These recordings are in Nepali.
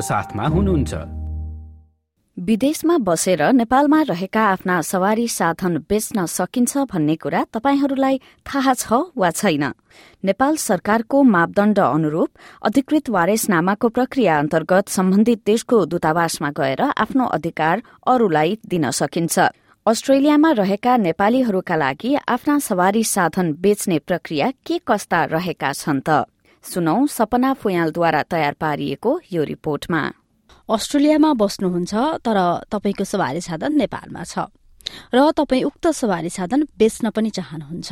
साथमा हुनुहुन्छ। विदेशमा बसेर नेपालमा रहेका आफ्ना सवारी साधन बेच्न सकिन्छ भन्ने कुरा तपाईँहरूलाई थाहा छ वा छैन? नेपाल सरकारको मापदण्ड अनुरूप अधिकृत वारेसनामाको प्रक्रिया अन्तर्गत सम्बन्धित देशको दूतावासमा गएर आफ्नो अधिकार अरूलाई दिन सकिन्छ। अस्ट्रेलियामा रहेका नेपालीहरूका लागि आफ्ना सवारी साधन बेच्ने प्रक्रिया के कस्ता रहेका छन् त? सुनौ सपना फुयालद्वारा तयार पारिएको यो रिपोर्टमा। अस्ट्रेलियामा बस्नुहुन्छ तर तपाईँको सवारी साधन नेपालमा छ। र तपाईँ उक्त सवारी साधन बेच्न पनि चाहनुहुन्छ।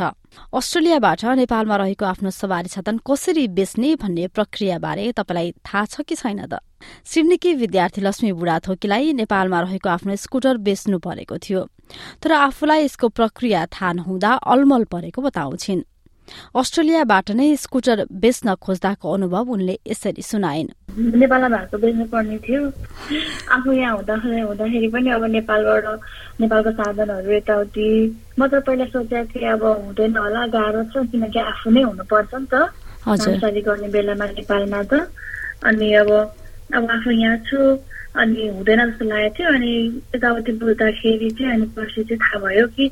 अस्ट्रेलियाबाट नेपालमा रहेको आफ्नो सवारी साधन कसरी बेच्ने भन्ने प्रक्रियाबारे तपाईँलाई थाहा छ कि छैन त? सिडनीकी विद्यार्थी लक्ष्मी बुढाथोकीलाई नेपालमा रहेको आफ्नो स्कुटर बेच्नु परेको थियो। तर आफूलाई यसको प्रक्रिया थाहा नहुँदा अलमल परेको बताउँछिन्। अस्ट्रेलियाबाट नै स्कुटर बेच्न खोज्दाको अनुभव उनले यसरी सुनाइन्। नेपालमा भएको बेच्नु पर्ने थियो। आफू यहाँ हुँदाखेरि हुँदाखेरि पनि अब नेपालबाट नेपालको साधनहरू यताउति। म त पहिला सोचेको थिएँ अब हुँदैन होला गाह्रो छ किनकि आफू नै हुनुपर्छ नि त। नामसारी गर्ने बेलामा नेपालमा त। अनि अब अब आफू यहाँ छु अनि हुँदैन जस्तो लागेको थियो। अनि यताउति बुझ्दाखेरि चाहिँ अनि पछि चाहिँ थाहा भयो कि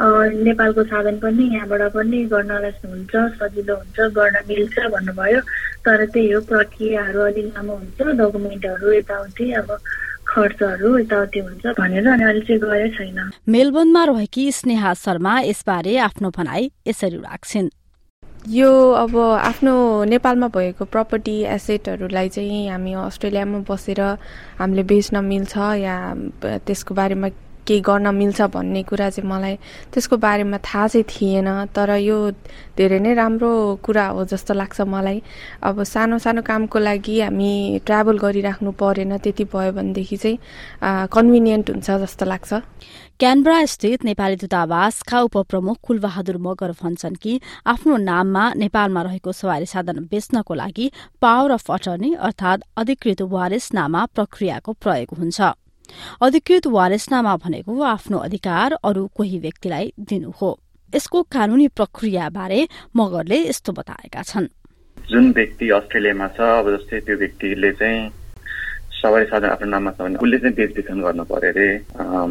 नेपालको साधन पनि यहाँबाट पनि गर्नलाई हुन्छ सजिलो हुन्छ गर्न मिल्छ भन्नुभयो। तर त्यही हो प्रक्रियाहरू अलिक लामो हुन्छ डकुमेन्टहरू यताउति अब खर्चहरू यताउति हुन्छ भनेर अनि अहिले चाहिँ गए छैन। मेलबर्नमा रहेकी स्नेहा शर्मा यसबारे आफ्नो भनाई यसरी राख्छिन्। यो अब आफ्नो नेपालमा भएको प्रपर्टी एसेटहरूलाई चाहिँ हामी अस्ट्रेलियामा बसेर हामीले बेच्न मिल्छ या त्यसको बारेमा केही गर्न मिल्छ भन्ने कुरा चाहिँ मलाई त्यसको बारेमा थाहा चाहिँ थिएन। तर यो धेरै नै राम्रो कुरा हो जस्तो लाग्छ मलाई। अब सानो सानो कामको लागि हामी ट्राभल गरिराख्नु परेन त्यति भयो भनेदेखि चाहिँ कन्भिनियन्ट हुन्छ जस्तो लाग्छ। क्यानब्रा स्थित नेपाली दूतावासका उपप्रमुख कुलबहादुर मगर भन्छन् कि आफ्नो नाममा नेपालमा रहेको सवारी साधन बेच्नको लागि पावर अफ अटर्नी अर्थात अधिकृत वारिसनामा प्रक्रियाको प्रयोग हुन्छ। अधिकृत वारेसनामा भनेको आफ्नो अधिकार अरू कोही व्यक्तिलाई दिनु हो। यसको कानूनी प्रक्रियाबारे मगरले यस्तो बताएका छन्। जुन व्यक्ति अस्ट्रेलियामा छ अब जस्तै त्यो व्यक्तिले चाहिँ सवारी साधन आफ्नो नाममा छ भने उसले चाहिँ बेचबिखन गर्नु पर्यो अरे।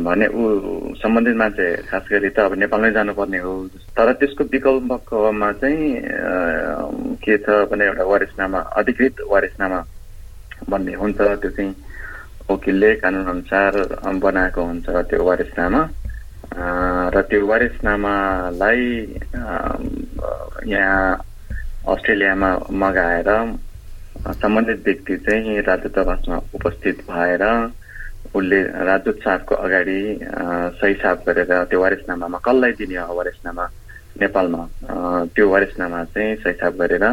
भने ऊ सम्बन्धित मान्छे खास गरी त अब नेपालमै जानुपर्ने हो। तर त्यसको विकल्पमा चाहिँ के छ भने एउटा वारिसनामा अधिकृत वारिसनामा भन्ने हुन्छ। त्यो चाहिँ वकिलले कानुन अनुसार बनाएको हुन्छ त्यो वारिसनामा। र त्यो वारिसनामालाई यहाँ अस्ट्रेलियामा मगाएर सम्बन्धित व्यक्ति चाहिँ राजदूतावासमा उपस्थित भएर उसले राजदूत साहबको अगाडि सही साफ गरेर त्यो वारिसनामामा कसलाई दिने हो वारिसनामा नेपालमा। त्यो वारिसनामा चाहिँ सही साफ गरेर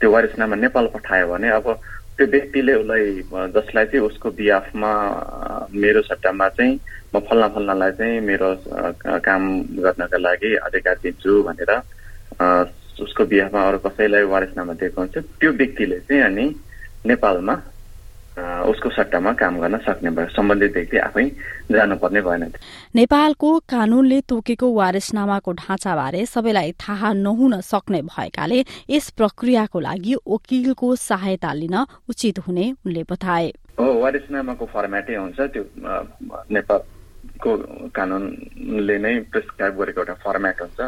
त्यो वारिसनामा नेपाल पठायो भने अब त्यो व्यक्तिले उसलाई जसलाई चाहिँ उसको बिआफमा मेरो सट्टामा चाहिँ म फल्ना फल्नालाई चाहिँ मेरो काम गर्नका लागि अधिकार दिन्छु भनेर उसको बिहाफमा अरू कसैलाई वारिसनामा दिएको हुन्छ। त्यो व्यक्तिले चाहिँ अनि नेपालमा उसको सट्टामा काम गर्न सक्ने भयो। सम्बन्धित व्यक्ति आफै जानुपर्ने भएन। नेपालको कानूनले तोकेको वारिसनामाको ढाँचाबारे सबैलाई थाहा नहुन सक्ने भएकाले यस प्रक्रियाको लागि वकिलको सहायता लिन उचित हुने उनले बताए। हो वारिसनामाको फर्मेटै हुन्छ। त्यो नेपालको कानूनले नै प्रिस्क्राइब गरेको एउटा फर्मेट हुन्छ।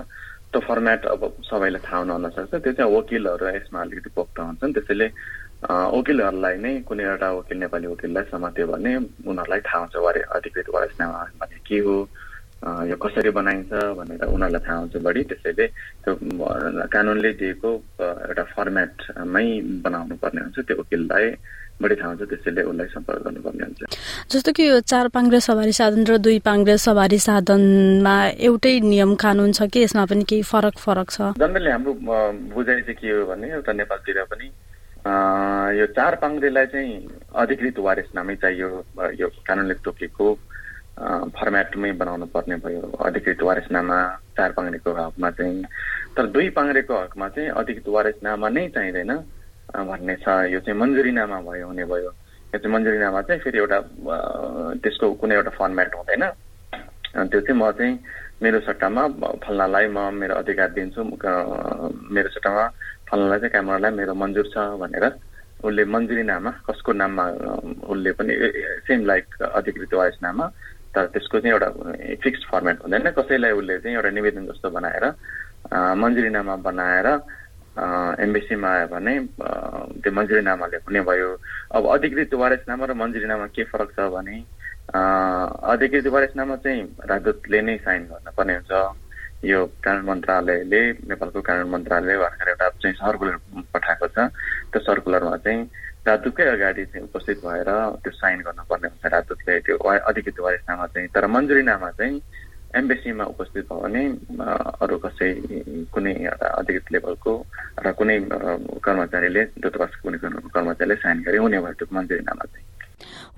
त्यो फर्मेट अब सबैलाई थाहा हुन सक्छ त्यो चाहिँ वकिलहरू यसमा अलिकति पोख्त हुन्छन्। त्यसैले वकिलहरूलाई नै कुनै एउटा वकिल नेपाली वकिललाई समात्यो भने उनीहरूलाई थाहा हुन्छ वारे अधिकृत वारसनामा भने के हो यो कसरी बनाइन्छ भनेर उनीहरूलाई थाहा हुन्छ बढी। त्यसैले त्यो कानुनले दिएको एउटा फर्मेटमै बनाउनु पर्ने हुन्छ। त्यो वकिललाई बढी थाहा हुन्छ त्यसैले उसलाई सम्पर्क गर्नुपर्ने हुन्छ। जस्तो कि यो चार पाङ्ग्रे सवारी साधन र दुई पाङ्ग्रे सवारी साधनमा एउटै नियम कानुन छ कि यसमा पनि केही फरक फरक छ? जनरली हाम्रो बुझाइ चाहिँ के हो भने एउटा नेपालतिर पनि यो चार पाङ्ग्रेलाई चाहिँ अधिकृत वारिसनामै चाहियो यो कानुनले तोकेको फर्मेटमै बनाउनु पर्ने भयो। अधिकृत वारिसनामा चार पाङ्ग्रेको हकमा चाहिँ तर दुई पाङ्ग्रेको हकमा चाहिँ अधिकृत वारिसनामा नै चाहिँदैन भन्ने छ। यो चाहिँ मन्जुरीनामा भयो हुने भयो। यो चाहिँ मन्जुरीनामा चाहिँ फेरि एउटा त्यसको कुनै एउटा फर्मेट हुँदैन। त्यो चाहिँ म चाहिँ मेरो सट्टामा फल्नालाई म मेरो अधिकार दिन्छु। मेरो सट्टामा फल्नालाई चाहिँ क्यामेरालाई मेरो मन्जुर छ भनेर उसले मन्जुरिनामा कसको नाममा उसले पनि सेम लाइक अधिकृत वारिसनामा तर त्यसको चाहिँ एउटा फिक्स्ड फर्मेट हुँदैन। कसैलाई उसले चाहिँ एउटा निवेदन जस्तो बनाएर मन्जुरीनामा बनाएर एम्बेसीमा आयो भने त्यो मन्जुरीनामाले हुने भयो। अब अधिकृत वारिसनामा र मन्जुरीनामा के फरक छ भने अधिकृत वारिसनामा चाहिँ राजदूतले नै साइन गर्नुपर्ने हुन्छ। यो कानुन मन्त्रालयले नेपालको कानुन मन्त्रालय भर्खर एउटा चाहिँ सर्कुलर पठाएको छ। त्यो सर्कुलरमा चाहिँ राजदूतकै अगाडि चाहिँ उपस्थित भएर त्यो साइन गर्नुपर्ने हुन्छ राजदूतले त्यो अधिकृत वारिसनामा चाहिँ तर मन्जुरीनामा चाहिँ एम्बेसीमा उपस्थित भयो भने अरू कसै कुनै एउटा अधिकृत लेभलको र कुनै कर्मचारीले दूतावासको कुनै कर्मचारीले साइन गरे हुने भयो त्यो मन्जुरीनामा चाहिँ।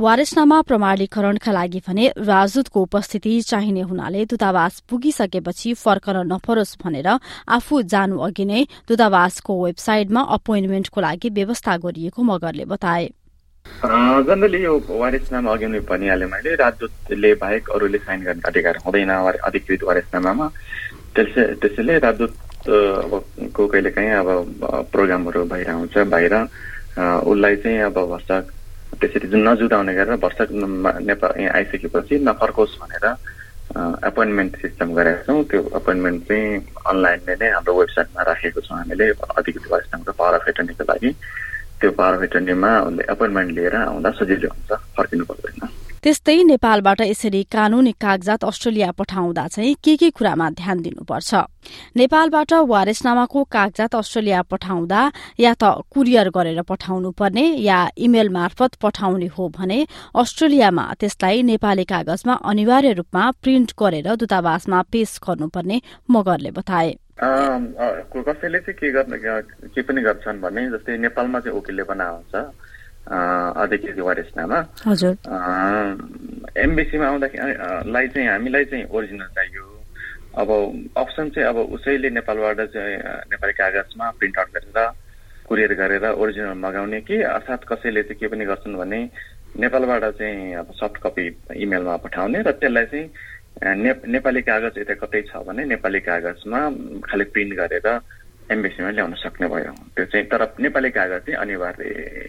वारेसनामा प्रमाणीकरणका लागि भने राजदूतको उपस्थिति चाहिने हुनाले दूतावास पुगिसकेपछि फर्कन नपरोस् भनेर आफू जानु अघि नै दूतावासको वेबसाइटमा अपोइन्टमेन्टको लागि व्यवस्था गरिएको मगरले बताए। जनरली यो वारिसनामा अघि नै भनिहालेँ मैले। राजदूतले बाहेक अरूले साइन गर्ने अधिकार हुँदैन अधिकृत वारिसनामामा। त्यसै त्यसैले राजदूत को कहिलेकाहीँ अब प्रोग्रामहरू आउँछ बाहिर। उसलाई चाहिँ अब भर्षक त्यसरी जुन नजुटाउने गरेर भर्षक नेपाल यहाँ आइसकेपछि नफर्कोस् भनेर एपोइन्टमेन्ट सिस्टम गरेका छौँ। त्यो एपोइन्टमेन्ट चाहिँ अनलाइनले नै हाम्रो वेबसाइटमा राखेको छौँ हामीले। अधिकृत वारिसनामको पावर अफ एटर्नीको लागि। त्यो पावर अफ एटर्नीमा उसले एपोइन्टमेन्ट लिएर आउँदा सजिलो हुन्छ फर्किनु पर्दैन त्यस्तै नेपालबाट यसरी कानूनी कागजात अस्ट्रेलिया पठाउँदा चाहिँ के के कुरामा ध्यान दिनुपर्छ? नेपालबाट वारेसनामाको कागजात अस्ट्रेलिया पठाउँदा या त कुरियर गरेर पठाउनु पर्ने या इमेल मार्फत पठाउने हो भने अस्ट्रेलियामा त्यसलाई नेपाली कागजमा अनिवार्य रूपमा प्रिन्ट गरेर दूतावासमा पेश गर्नुपर्ने मगरले बताए। कसैले चाहिँ के गर्न के पनि गर्छन् भने जस्तै नेपालमा चाहिँ वकिलले बनाएको अधिकृत वारिसनामा हजुर। एमबिसीमा आउँदाखेरि चाहिँ हामीलाई चाहिँ ओरिजिनल चाहियो। अब अप्सन चाहिँ अब उसैले नेपालबाट चाहिँ नेपाली कागजमा प्रिन्ट आउट गरेर कुरियर गरेर ओरिजिनल मगाउने कि अर्थात् कसैले चाहिँ के पनि गर्छन् भने नेपालबाट चाहिँ अब सफ्ट कपी इमेलमा पठाउने र त्यसलाई चाहिँ ने नेपाली कागज यता कतै छ भने नेपाली कागजमा खालि प्रिन्ट गरेर एम्बेसीमा ल्याउन सक्ने भयो। त्यो चाहिँ तर नेपाली कागज चाहिँ अनिवार्य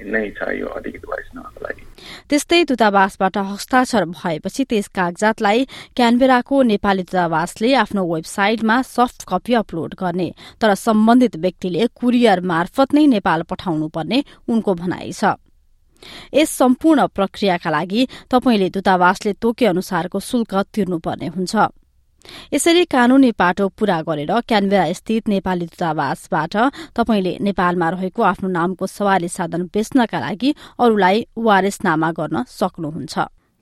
नै छ यो अधिकृत वारिसनामाको लागि। त्यस्तै दूतावासबाट हस्ताक्षर भएपछि त्यस कागजातलाई क्यानबेराको नेपाली दूतावासले आफ्नो वेबसाइटमा सफ्ट कपी अपलोड गर्ने तर सम्बन्धित व्यक्तिले कुरियर मार्फत नै नेपाल पठाउनु पर्ने उनको भनाइ छ। यस सम्पूर्ण प्रक्रियाका लागि तपाईँले दूतावासले तोके अनुसारको शुल्क तिर्नुपर्ने हुन्छ। यसरी कानूनी पाटो पूरा गरेर क्यानबेरा स्थित नेपाली दूतावासबाट तपाईँले नेपालमा रहेको आफ्नो नामको सवारी साधन बेच्नका लागि अरूलाई वारेसनामा गर्न सक्नुहुन्छ।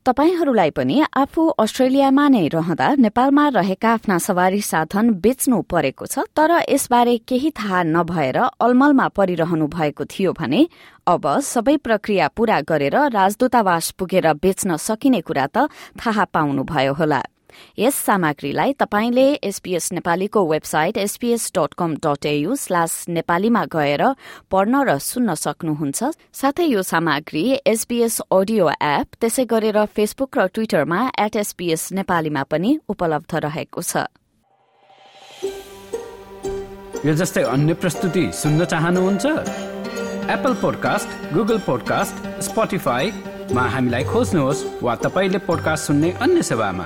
तपाईहरूलाई पनि आफू अस्ट्रेलियामा नै रहँदा नेपालमा रहेका आफ्ना सवारी साधन बेच्नु परेको छ तर यसबारे केही थाहा नभएर अलमलमा परिरहनु भएको थियो भने अब सबै प्रक्रिया पूरा गरेर राजदूतावास पुगेर बेच्न सकिने कुरा त थाहा पाउनुभयो होला। यस सामग्रीलाई तपाईँले एसपीएस नेपालीको website SPS dot com dot AU slash नेपालीमा गएर पढ्न र सुन्न सक्नुहुन्छ। साथै यो सामग्री एसपीएस अडियो एप त्यसै गरेर फेसबुक र ट्विटरमा एट एसपीएस नेपालीमा पनि उपलब्ध रहेको छ। यो जस्तै अन्य प्रस्तुति सुन्न चाहनुहुन्छ? एप्पल पोडकास्ट गुगल पोडकास्ट स्पोटिफाईमा हामीलाई खोज्नुहोस् वा तपाईँले पोडकास्ट सुन्ने अन्य सेवामा।